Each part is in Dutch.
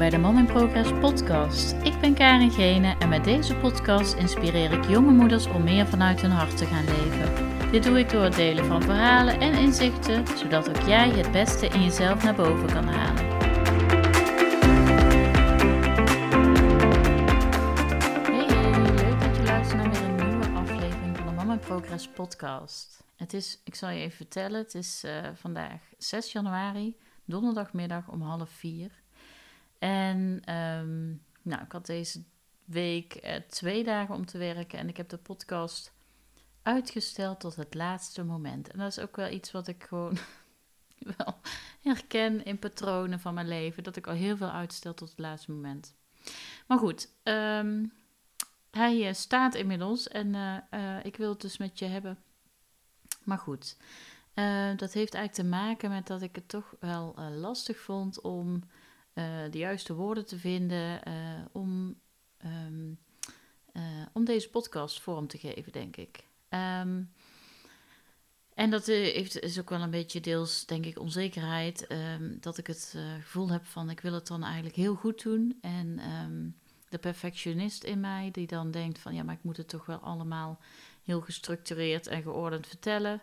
bij de Mom in Progress podcast. Ik ben Karin Gene en met deze podcast inspireer ik jonge moeders om meer vanuit hun hart te gaan leven. Dit doe ik door het delen van verhalen en inzichten, zodat ook jij het beste in jezelf naar boven kan halen. Hey, leuk dat je luistert naar weer een nieuwe aflevering van de Mom in Progress podcast. Het is, ik zal je even vertellen, het is uh, vandaag 6 januari, donderdagmiddag om half vier. En um, nou, ik had deze week uh, twee dagen om te werken en ik heb de podcast uitgesteld tot het laatste moment. En dat is ook wel iets wat ik gewoon wel herken in patronen van mijn leven, dat ik al heel veel uitstel tot het laatste moment. Maar goed, um, hij uh, staat inmiddels en uh, ik wil het dus met je hebben. Maar goed, dat heeft eigenlijk te maken met dat ik het toch wel lastig vond om de juiste woorden te vinden om, um, om deze podcast vorm te geven, denk ik. Um, en dat heeft, is ook wel een beetje deels, denk ik, onzekerheid. Um, dat ik het gevoel heb van ik wil het dan eigenlijk heel goed doen. En de perfectionist in mij, die dan denkt van ja, maar ik moet het toch wel allemaal heel gestructureerd en geordend vertellen.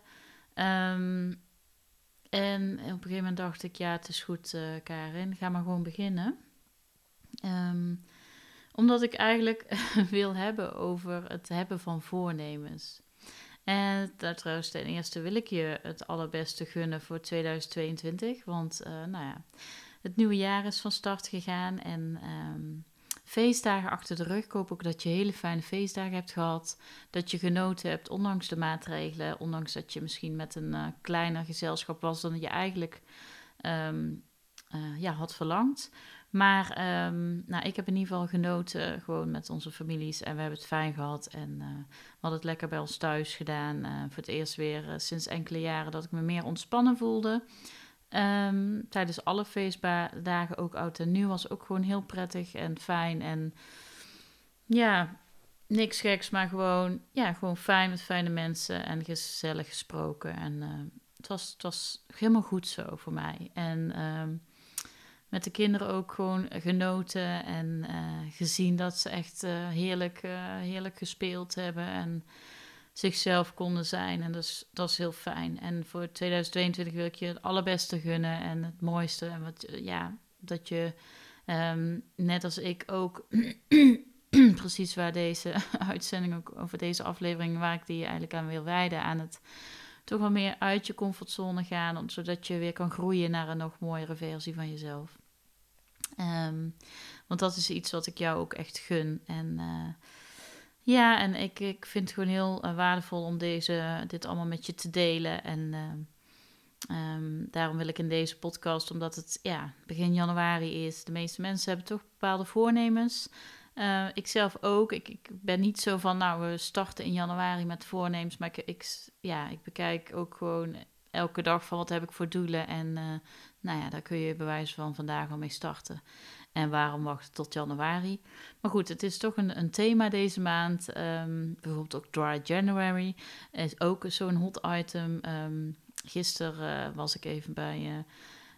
En op een gegeven moment dacht ik, ja, het is goed, uh, Karin, ga maar gewoon beginnen. omdat ik eigenlijk wil hebben over het hebben van voornemens. En daar trouwens, ten eerste wil ik je het allerbeste gunnen voor 2022. Want, uh, nou ja, het nieuwe jaar is van start gegaan. En um, feestdagen achter de rug. Ik hoop ook dat je hele fijne feestdagen hebt gehad. Dat je genoten hebt, ondanks de maatregelen. Ondanks dat je misschien met een uh, kleiner gezelschap was dan je eigenlijk um, uh, ja, had verlangd. Maar um, nou, ik heb in ieder geval genoten gewoon met onze families en we hebben het fijn gehad. En uh, we hadden het lekker bij ons thuis gedaan. Voor het eerst weer sinds enkele jaren dat ik me meer ontspannen voelde. Um, tijdens alle feestdagen, ook oud en nieuw, was ook gewoon heel prettig en fijn. En ja, niks geks, maar gewoon, ja, gewoon fijn met fijne mensen en gezellig gesproken. En het, was, het was helemaal goed zo voor mij. En... Um, met de kinderen ook gewoon genoten en uh, gezien dat ze echt uh, heerlijk, uh, heerlijk gespeeld hebben en zichzelf konden zijn. En dat is, dat is heel fijn. En voor 2022 wil ik je het allerbeste gunnen en het mooiste. En wat, ja, dat je um, net als ik ook precies waar deze uitzending ook over deze aflevering, waar ik die eigenlijk aan wil wijden, aan het toch wel meer uit je comfortzone gaan, zodat je weer kan groeien naar een nog mooiere versie van jezelf. Um, want dat is iets wat ik jou ook echt gun. En uh, ja, en ik, ik vind het gewoon heel uh, waardevol om deze, dit allemaal met je te delen. En uh, um, daarom wil ik in deze podcast, omdat het ja, begin januari is, de meeste mensen hebben toch bepaalde voornemens. Uh, ik zelf ook. Ik, ik, ben niet zo van, nou, we starten in januari met voornemens. Maar ik, ik, ja, ik bekijk ook gewoon elke dag van wat heb ik voor doelen. En uh, nou ja, daar kun je bewijs van vandaag al mee starten. En waarom wachten tot januari? Maar goed, het is toch een, een thema deze maand. Um, bijvoorbeeld ook Dry January is ook zo'n hot item. Um, gisteren uh, was ik even bij uh,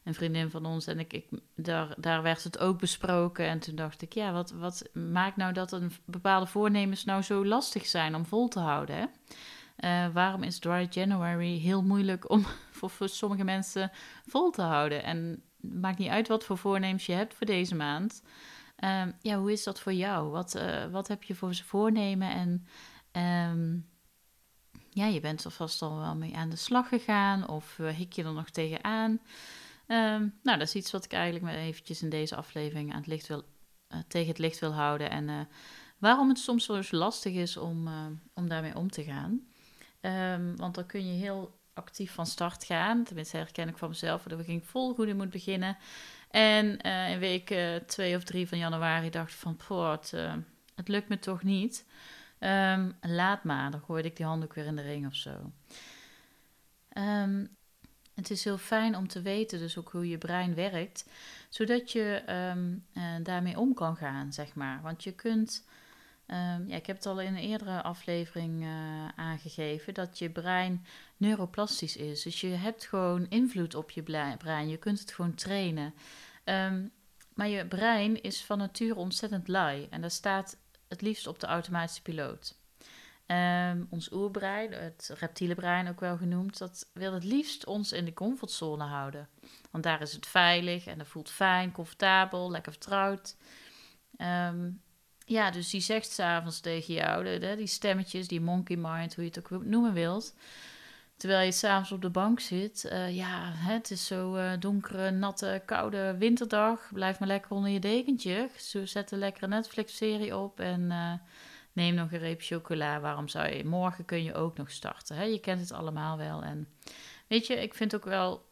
een vriendin van ons en ik, ik, daar, daar werd het ook besproken. En toen dacht ik, ja, wat, wat maakt nou dat een bepaalde voornemens nou zo lastig zijn om vol te houden? Hè? Uh, waarom is Dry January heel moeilijk om voor, voor sommige mensen vol te houden? En maakt niet uit wat voor voornemens je hebt voor deze maand. Uh, ja, hoe is dat voor jou? Wat, uh, wat heb je voor ze voornemen? En um, ja, je bent er vast al wel mee aan de slag gegaan of hik je er nog tegenaan? Um, nou, dat is iets wat ik eigenlijk maar eventjes in deze aflevering aan het licht wil, tegen het licht wil houden. En waarom het soms eens lastig is om, om daarmee om te gaan. Want dan kun je heel actief van start gaan. Tenminste, herken ik van mezelf. Dat we ging vol goed in moet beginnen. En uh, in week uh, twee of drie van januari dacht ik van... Poh, het, uh, het lukt me toch niet. Um, laat maar. Dan gooide ik die handdoek weer in de ring of zo. Um, het is heel fijn om te weten dus ook hoe je brein werkt. Zodat je daarmee om kan gaan, zeg maar. Want je kunt... Um, ja, ik heb het al in een eerdere aflevering uh, aangegeven dat je brein neuroplastisch is. Dus je hebt gewoon invloed op je brein. Je kunt het gewoon trainen. Um, maar je brein is van nature ontzettend lui. En dat staat het liefst op de automatische piloot. Um, ons oerbrein, het reptiele brein ook wel genoemd, dat wil het liefst ons in de comfortzone houden. Want daar is het veilig en dat voelt fijn, comfortabel, lekker vertrouwd. Um, ja, dus die zegt s'avonds tegen jou, de, die stemmetjes, die monkey mind, hoe je het ook noemen wilt. Terwijl je s'avonds op de bank zit. Uh, ja, het is zo uh, donkere, natte, koude winterdag. Blijf maar lekker onder je dekentje. Zet een lekkere Netflix-serie op en uh, neem nog een reep chocola. Waarom zou je? Morgen kun je ook nog starten. Hè? Je kent het allemaal wel. En weet je, ik vind ook wel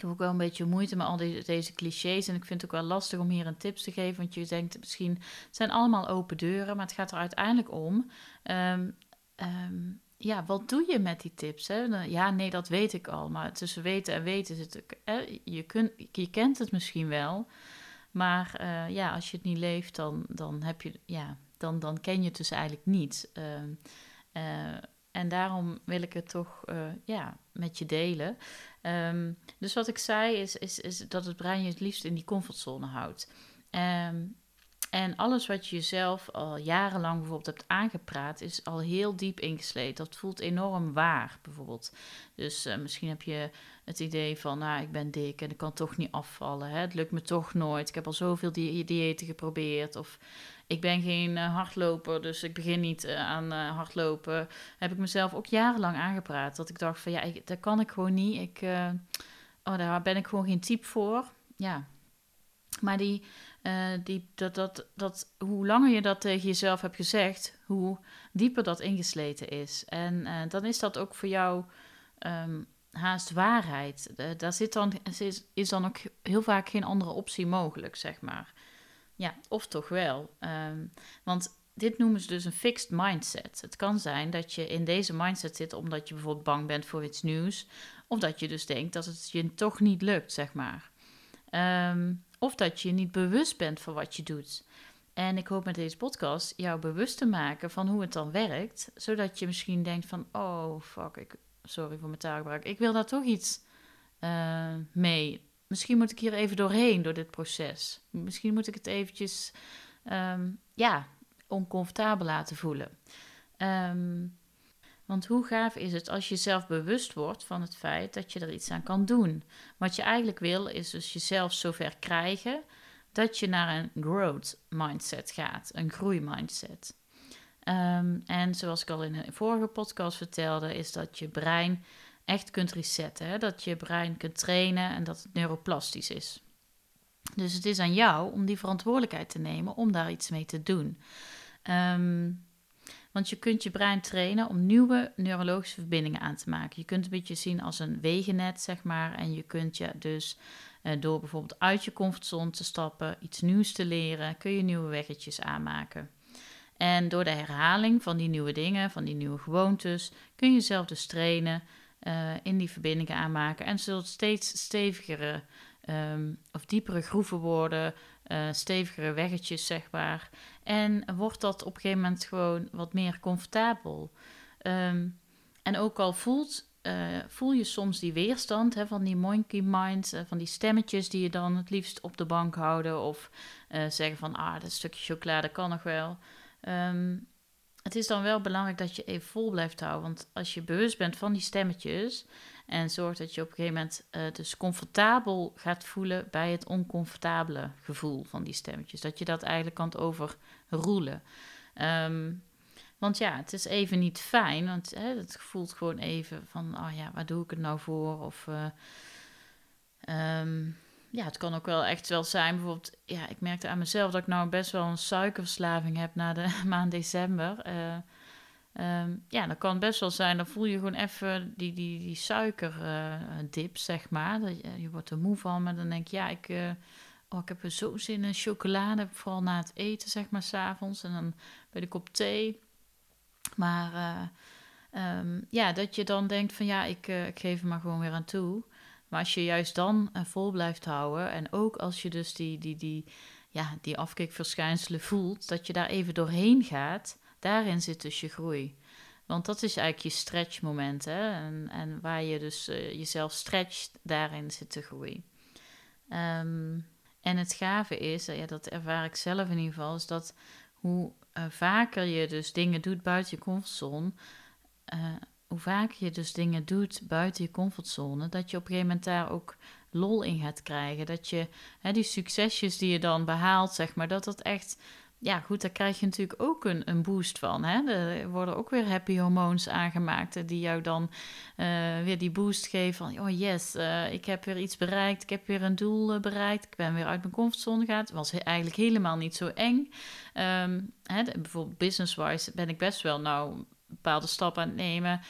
ik heb ook wel een beetje moeite met al deze clichés. En ik vind het ook wel lastig om hier een tips te geven. Want je denkt misschien, het zijn allemaal open deuren. Maar het gaat er uiteindelijk om. Um, um, ja, wat doe je met die tips? Hè? Ja, nee, dat weet ik al. Maar tussen weten en weten zit hè? je, kunt, je kent het misschien wel. Maar uh, ja, als je het niet leeft, dan, dan, heb je, ja, dan, dan ken je het dus eigenlijk niet. Uh, uh, en daarom wil ik het toch uh, ja, met je delen. Um, dus wat ik zei is, is, is dat het brein je het liefst in die comfortzone houdt. Um, en alles wat je jezelf al jarenlang bijvoorbeeld hebt aangepraat, is al heel diep ingesleten. Dat voelt enorm waar, bijvoorbeeld. Dus uh, misschien heb je het idee van, nou, ik ben dik en ik kan toch niet afvallen. Hè? Het lukt me toch nooit. Ik heb al zoveel di diëten geprobeerd. Of ik ben geen uh, hardloper, dus ik begin niet uh, aan hardlopen. Heb ik mezelf ook jarenlang aangepraat. Dat ik dacht van, ja, dat kan ik gewoon niet. Ik, oh, daar ben ik gewoon geen type voor. Ja, maar die, uh, die, dat, dat, hoe langer je dat tegen jezelf hebt gezegd, hoe dieper dat ingesleten is. En uh, dan is dat ook voor jou um, haast waarheid. Daar zit dan, is, is dan ook heel vaak geen andere optie mogelijk, zeg maar. Ja, of toch wel. Um, want dit noemen ze dus een fixed mindset. Het kan zijn dat je in deze mindset zit omdat je bijvoorbeeld bang bent voor iets nieuws. Of dat je dus denkt dat het je toch niet lukt, zeg maar. Um, of dat je niet bewust bent van wat je doet. En ik hoop met deze podcast jou bewust te maken van hoe het dan werkt. Zodat je misschien denkt van, oh fuck, ik, sorry voor mijn taalgebruik. Ik wil daar toch iets uh, mee. Misschien moet ik hier even doorheen, door dit proces. Misschien moet ik het eventjes, um, ja, oncomfortabel laten voelen. Um, want hoe gaaf is het als je zelf bewust wordt van het feit dat je er iets aan kan doen? Wat je eigenlijk wil, is dus jezelf zover krijgen dat je naar een growth mindset gaat, een groeimindset. Um, en zoals ik al in een vorige podcast vertelde, is dat je brein echt kunt resetten. Dat je brein kunt trainen en dat het neuroplastisch is. Dus het is aan jou om die verantwoordelijkheid te nemen om daar iets mee te doen. Um, want je kunt je brein trainen om nieuwe neurologische verbindingen aan te maken. Je kunt het een beetje zien als een wegennet, zeg maar. En je kunt je dus uh, door bijvoorbeeld uit je comfortzone te stappen, iets nieuws te leren, kun je nieuwe weggetjes aanmaken. En door de herhaling van die nieuwe dingen, van die nieuwe gewoontes, kun je jezelf dus trainen uh, in die verbindingen aanmaken. En zult steeds stevigere um, of diepere groeven worden, uh, stevigere weggetjes, zeg maar. En wordt dat op een gegeven moment gewoon wat meer comfortabel. Um, en ook al voelt, uh, voel je soms die weerstand hè, van die monkey mind, uh, van die stemmetjes die je dan het liefst op de bank houden. Of zeggen van, ah, dat stukje chocolade kan nog wel. Um, het is dan wel belangrijk dat je even vol blijft houden. Want als je bewust bent van die stemmetjes en zorgt dat je op een gegeven moment uh, dus comfortabel gaat voelen bij het oncomfortabele gevoel van die stemmetjes. Dat je dat eigenlijk kan overroelen. Um, want ja, het is even niet fijn, want hè, het voelt gewoon even van, oh ja, waar doe ik het nou voor? Of uh, um, ja, het kan ook wel echt wel zijn. Bijvoorbeeld, ja, ik merkte aan mezelf dat ik nou best wel een suikerverslaving heb na de maand december. Uh, um, ja, dat kan best wel zijn. Dan voel je gewoon even die, die, die suikerdip, uh, zeg maar. Dat, je, je wordt er moe van, maar dan denk je, ja, ik, uh, oh, ik heb er zo zin in chocolade. Vooral na het eten, zeg maar, s'avonds. En dan bij de kop thee. Maar um, ja, dat je dan denkt van, ja, ik, ik geef er maar gewoon weer aan toe. Maar als je juist dan vol blijft houden en ook als je dus die, die, die, ja, die afkikverschijnselen voelt, dat je daar even doorheen gaat, daarin zit dus je groei. Want dat is eigenlijk je stretchmoment. Hè? En, en waar je dus uh, jezelf stretcht, daarin zit de groei. Um, En het gave is, ja, dat ervaar ik zelf in ieder geval, is dat hoe vaker je dus dingen doet buiten je comfortzone, hoe vaker je dus dingen doet buiten je comfortzone, dat je op een gegeven moment daar ook lol in gaat krijgen. Dat je hè, die succesjes die je dan behaalt, zeg maar, dat dat echt. Ja, goed, daar krijg je natuurlijk ook een, een boost van. Hè? Er worden ook weer happy hormoons aangemaakt die jou dan uh, weer die boost geven van... oh yes, uh, ik heb weer iets bereikt, ik heb weer een doel bereikt... ik ben weer uit mijn comfortzone gegaan. Was eigenlijk helemaal niet zo eng. Um, hè, bijvoorbeeld business-wise ben ik best wel nou bepaalde stappen aan het nemen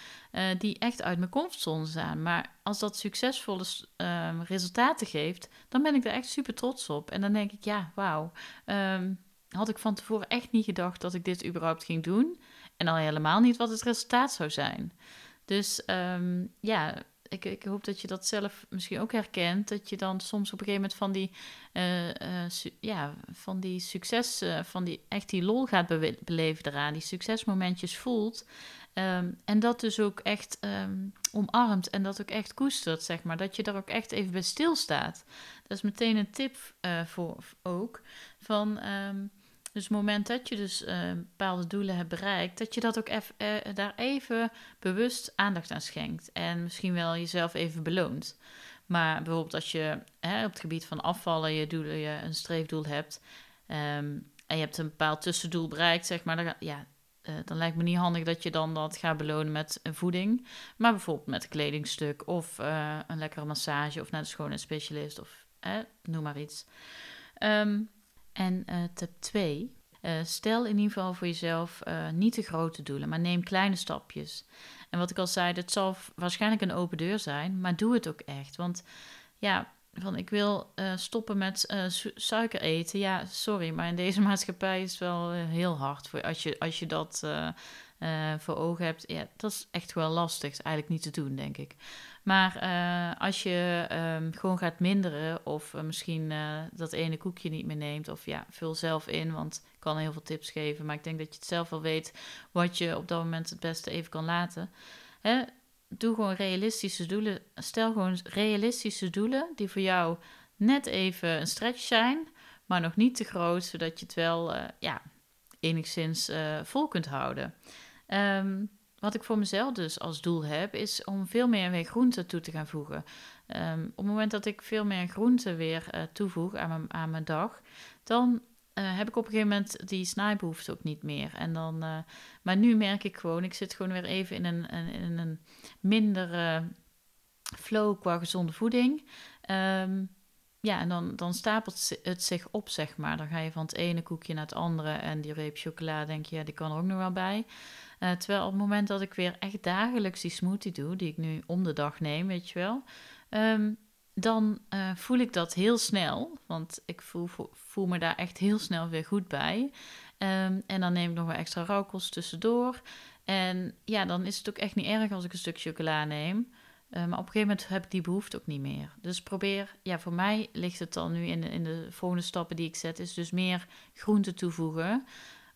die echt uit mijn comfortzone zijn. Maar als dat succesvolle uh, resultaten geeft, dan ben ik er echt super trots op. En dan denk ik, ja, wauw. Um, had ik van tevoren echt niet gedacht dat ik dit überhaupt ging doen. En al helemaal niet wat het resultaat zou zijn. Dus um, ja, ik, ik, hoop dat je dat zelf misschien ook herkent. Dat je dan soms op een gegeven moment van die, uh, uh, ja, van die succes, uh, van die echt die lol gaat be beleven eraan. Die succesmomentjes voelt. Um, en dat dus ook echt um, omarmt en dat ook echt koestert, zeg maar. Dat je daar ook echt even bij stilstaat. Dat is meteen een tip voor ook. Van, dus het moment dat je dus uh, bepaalde doelen hebt bereikt, dat je dat ook uh, daar even bewust aandacht aan schenkt. En misschien wel jezelf even beloont. Maar bijvoorbeeld als je hè, op het gebied van afvallen je, doelen, je een streefdoel hebt um, en je hebt een bepaald tussendoel bereikt, zeg maar, dan, ja, uh, dan lijkt me niet handig dat je dan dat gaat belonen met een voeding. Maar bijvoorbeeld met een kledingstuk of een lekkere massage of naar de schoonheidsspecialist of noem maar iets. Um, en uh, tip 2. Uh, eh, stel in ieder geval voor jezelf uh, niet te grote doelen, maar neem kleine stapjes. En wat ik al zei, dat zal waarschijnlijk een open deur zijn, maar doe het ook echt. Want ja, van ik wil stoppen met suiker eten. Ja, sorry, maar in deze maatschappij is het wel heel hard voor als je, als je dat voor ogen hebt. Ja, dat is echt wel lastig. eigenlijk niet te doen, denk ik. Maar uh, als je um, gewoon gaat minderen of uh, misschien uh, dat ene koekje niet meer neemt of ja, vul zelf in, want ik kan heel veel tips geven, maar ik denk dat je het zelf wel weet wat je op dat moment het beste even kan laten. Hè? Doe gewoon realistische doelen. Stel gewoon realistische doelen die voor jou net even een stretch zijn, maar nog niet te groot, zodat je het wel ja, enigszins vol kunt houden. Um, wat ik voor mezelf dus als doel heb, is om veel meer weer groenten toe te gaan voegen. Um, op het moment dat ik veel meer groenten weer uh, toevoeg aan mijn, aan mijn dag, dan uh, heb ik op een gegeven moment die snijbehoefte ook niet meer. En dan, uh, maar nu merk ik gewoon, ik zit gewoon weer even in een, in een minder flow qua gezonde voeding. Um, ja, en dan, dan stapelt het zich op, zeg maar. Dan ga je van het ene koekje naar het andere en die reep chocola, denk je, ja, die kan er ook nog wel bij. Uh, terwijl op het moment dat ik weer echt dagelijks die smoothie doe, die ik nu om de dag neem, weet je wel, um, dan uh, voel ik dat heel snel. Want ik voel, voel me daar echt heel snel weer goed bij. Um, en dan neem ik nog wel extra rauwkost tussendoor. En ja, dan is het ook echt niet erg als ik een stuk chocola neem. Uh, maar op een gegeven moment heb ik die behoefte ook niet meer. Dus probeer, ja, voor mij ligt het dan nu in de, in de volgende stappen die ik zet, is dus meer groente toevoegen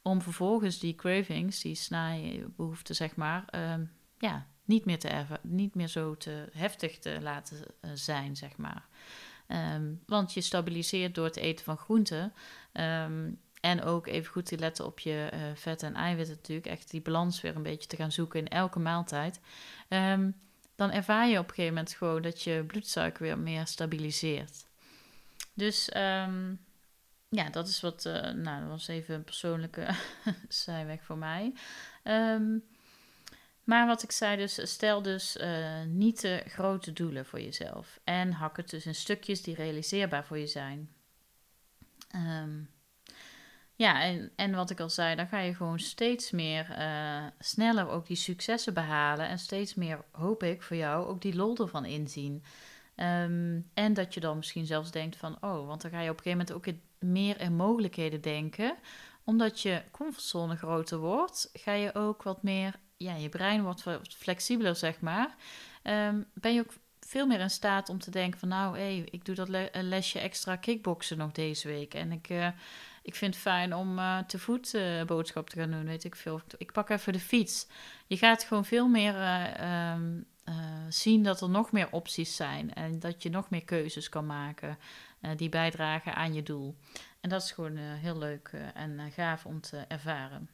om vervolgens die cravings, die snijbehoeften, zeg maar, um, ja, niet meer, te erven, niet meer zo te heftig te laten uh, zijn, zeg maar. Um, want je stabiliseert door het eten van groenten. Um, en ook even goed te letten op je uh, vetten en eiwitten natuurlijk. Echt die balans weer een beetje te gaan zoeken in elke maaltijd. Um, dan ervaar je op een gegeven moment gewoon dat je bloedsuiker weer meer stabiliseert. Dus um, ja, dat is wat, uh, nou, dat was even een persoonlijke zijweg voor mij. Um, maar wat ik zei dus, stel dus uh, niet te grote doelen voor jezelf. En hak het dus in stukjes die realiseerbaar voor je zijn. Um, ja, en, en wat ik al zei, dan ga je gewoon steeds meer uh, sneller ook die successen behalen. En steeds meer, hoop ik voor jou, ook die lol ervan inzien. Um, en dat je dan misschien zelfs denkt van, oh, want dan ga je op een gegeven moment ook meer in mogelijkheden denken. Omdat je comfortzone groter wordt, ga je ook wat meer, ja, je brein wordt wat flexibeler, zeg maar. Um, ben je ook veel meer in staat om te denken van, nou, hé, ik doe dat le lesje extra kickboksen nog deze week. En ik, uh, ik vind het fijn om uh, te voet uh, boodschap te gaan doen, weet ik veel. Ik pak even de fiets. Je gaat gewoon veel meer um, zien dat er nog meer opties zijn en dat je nog meer keuzes kan maken. die bijdragen aan je doel. En dat is gewoon heel leuk en gaaf om te ervaren.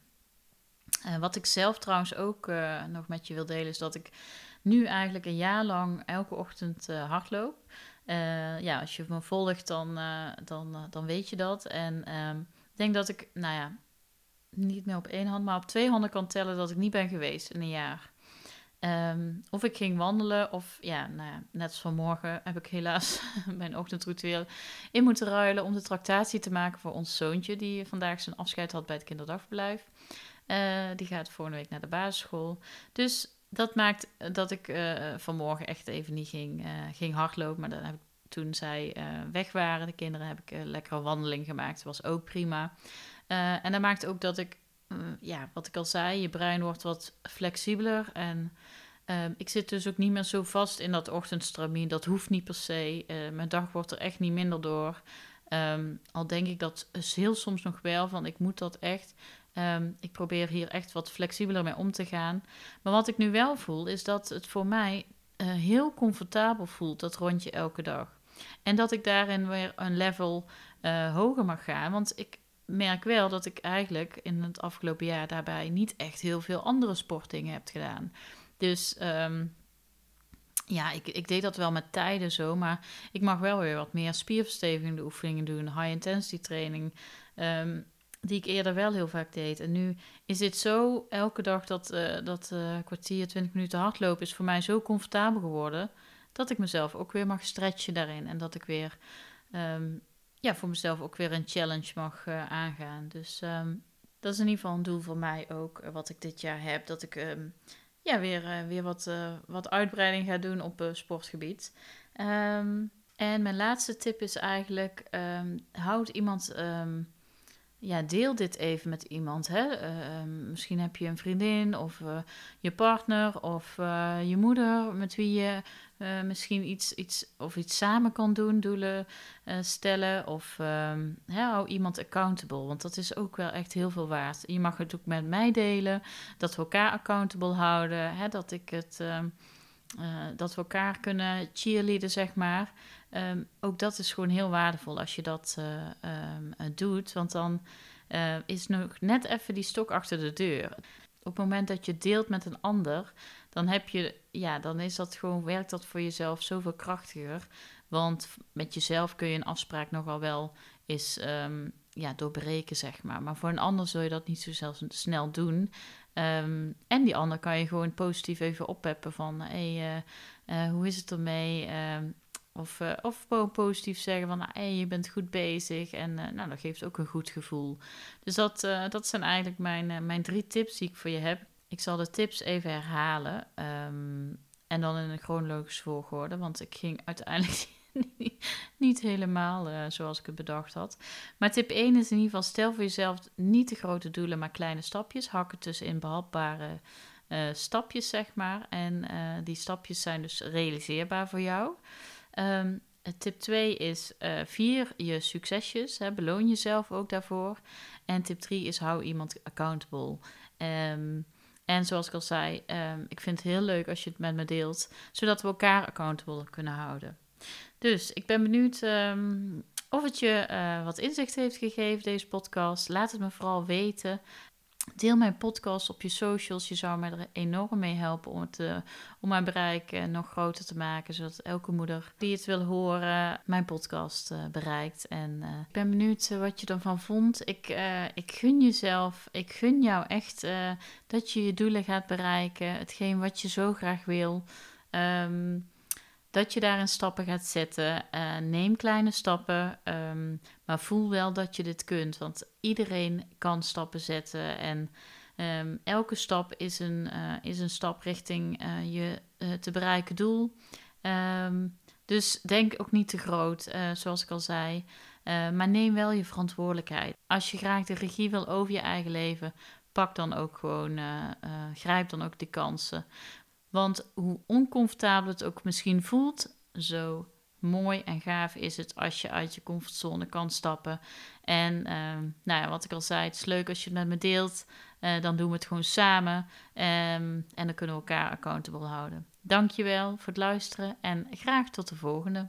wat ik zelf trouwens ook nog met je wil delen, is dat ik nu eigenlijk een jaar lang elke ochtend hardloop. Ja, als je me volgt, dan, dan, dan weet je dat. En ehm, ik denk dat ik, nou ja, niet meer op één hand, maar op twee handen kan tellen dat ik niet ben geweest in een jaar. Ehm, of ik ging wandelen, of ja, nou ja, net als vanmorgen heb ik helaas mijn ochtendritueel in moeten ruilen om de tractatie te maken voor ons zoontje, die vandaag zijn afscheid had bij het kinderdagverblijf. Die gaat volgende week naar de basisschool. Dus dat maakt dat ik uh, vanmorgen echt even niet ging, uh, ging hardlopen. Maar dan heb toen zij weg waren, de kinderen, heb ik een lekkere wandeling gemaakt. Dat was ook prima. En dat maakt ook dat ik, ja, wat ik al zei, je brein wordt wat flexibeler. En uh, ik zit dus ook niet meer zo vast in dat ochtendstramien. Dat hoeft niet per se. Eh, mijn dag wordt er echt niet minder door. Um, al denk ik dat heel soms nog wel van ik moet dat echt. Um, ik probeer hier echt wat flexibeler mee om te gaan. Maar wat ik nu wel voel, is dat het voor mij heel comfortabel voelt, dat rondje elke dag. En dat ik daarin weer een level hoger mag gaan. Want ik, merk wel dat ik eigenlijk in het afgelopen jaar daarbij niet echt heel veel andere sportdingen heb gedaan. Dus ehm, ja, ik, ik deed dat wel met tijden zo, maar ik mag wel weer wat meer spierverstevigende oefeningen doen, high intensity training, um, die ik eerder wel heel vaak deed. En nu is dit zo, elke dag dat, uh, dat uh, kwartier, 20 minuten hardlopen is voor mij zo comfortabel geworden, dat ik mezelf ook weer mag stretchen daarin en dat ik weer um, ja, voor mezelf ook weer een challenge mag uh, aangaan. Dus um, dat is in ieder geval een doel voor mij ook, wat ik dit jaar heb. Dat ik um, ja, weer, weer wat, wat uitbreiding ga doen op sportgebied. En mijn laatste tip is eigenlijk, houd iemand ja, deel dit even met iemand. Hè? Uh, misschien heb je een vriendin of uh, je partner of uh, je moeder met wie je misschien iets, iets, of iets samen kan doen, doelen stellen. Of hè, hou iemand accountable, want dat is ook wel echt heel veel waard. Je mag het ook met mij delen, dat we elkaar accountable houden. Hè? Dat, ik het, uh, dat we elkaar kunnen cheerleaden, zeg maar. Um, ook dat is gewoon heel waardevol als je dat uh, um, doet. Want dan is nog net even die stok achter de deur. Op het moment dat je deelt met een ander, dan heb je, ja, dan is dat gewoon, werkt dat voor jezelf zoveel krachtiger. Want met jezelf kun je een afspraak nogal wel eens um, ja, doorbreken, zeg maar. Maar voor een ander zul je dat niet zo snel doen. Um, en die ander kan je gewoon positief even oppeppen van... hey, uh, uh, hoe is het ermee? Uh, of, uh, of positief zeggen van, nou, hey, je bent goed bezig. En nou, dat geeft ook een goed gevoel. Dus dat, dat zijn eigenlijk mijn, mijn drie tips die ik voor je heb. Ik zal de tips even herhalen. Um, en dan in een chronologische volgorde. Want ik ging uiteindelijk niet helemaal zoals ik het bedacht had. Maar tip 1 is in ieder geval, stel voor jezelf niet te grote doelen, maar kleine stapjes. Hakken tussenin behapbare stapjes, zeg maar. En die stapjes zijn dus realiseerbaar voor jou. Um, tip 2 is vier je succesjes. Hè, beloon jezelf ook daarvoor. En tip 3 is hou iemand accountable. Um, en zoals ik al zei, um, ik vind het heel leuk als je het met me deelt, zodat we elkaar accountable kunnen houden. Dus ik ben benieuwd of het je uh, wat inzicht heeft gegeven, deze podcast. Laat het me vooral weten. Deel mijn podcast op je socials. Je zou mij er enorm mee helpen om, het, uh, om mijn bereik uh, nog groter te maken. Zodat elke moeder die het wil horen, mijn podcast bereikt. En ik ben benieuwd wat je ervan vond. Ik, ik gun jezelf, ik gun jou echt dat je je doelen gaat bereiken. Hetgeen wat je zo graag wil. Um, dat je daarin stappen gaat zetten. Uh, neem kleine stappen, um, maar voel wel dat je dit kunt. Want iedereen kan stappen zetten. En um, elke stap is een, uh, is een stap richting uh, je te bereiken doel. Um, dus denk ook niet te groot, zoals ik al zei. maar neem wel je verantwoordelijkheid. Als je graag de regie wil over je eigen leven, pak dan ook gewoon, grijp dan ook de kansen. Want hoe oncomfortabel het ook misschien voelt, zo mooi en gaaf is het als je uit je comfortzone kan stappen. En uh, nou ja, wat ik al zei, het is leuk als je het met me deelt. Uh, dan doen we het gewoon samen. Um, en dan kunnen we elkaar accountable houden. Dankjewel voor het luisteren en graag tot de volgende.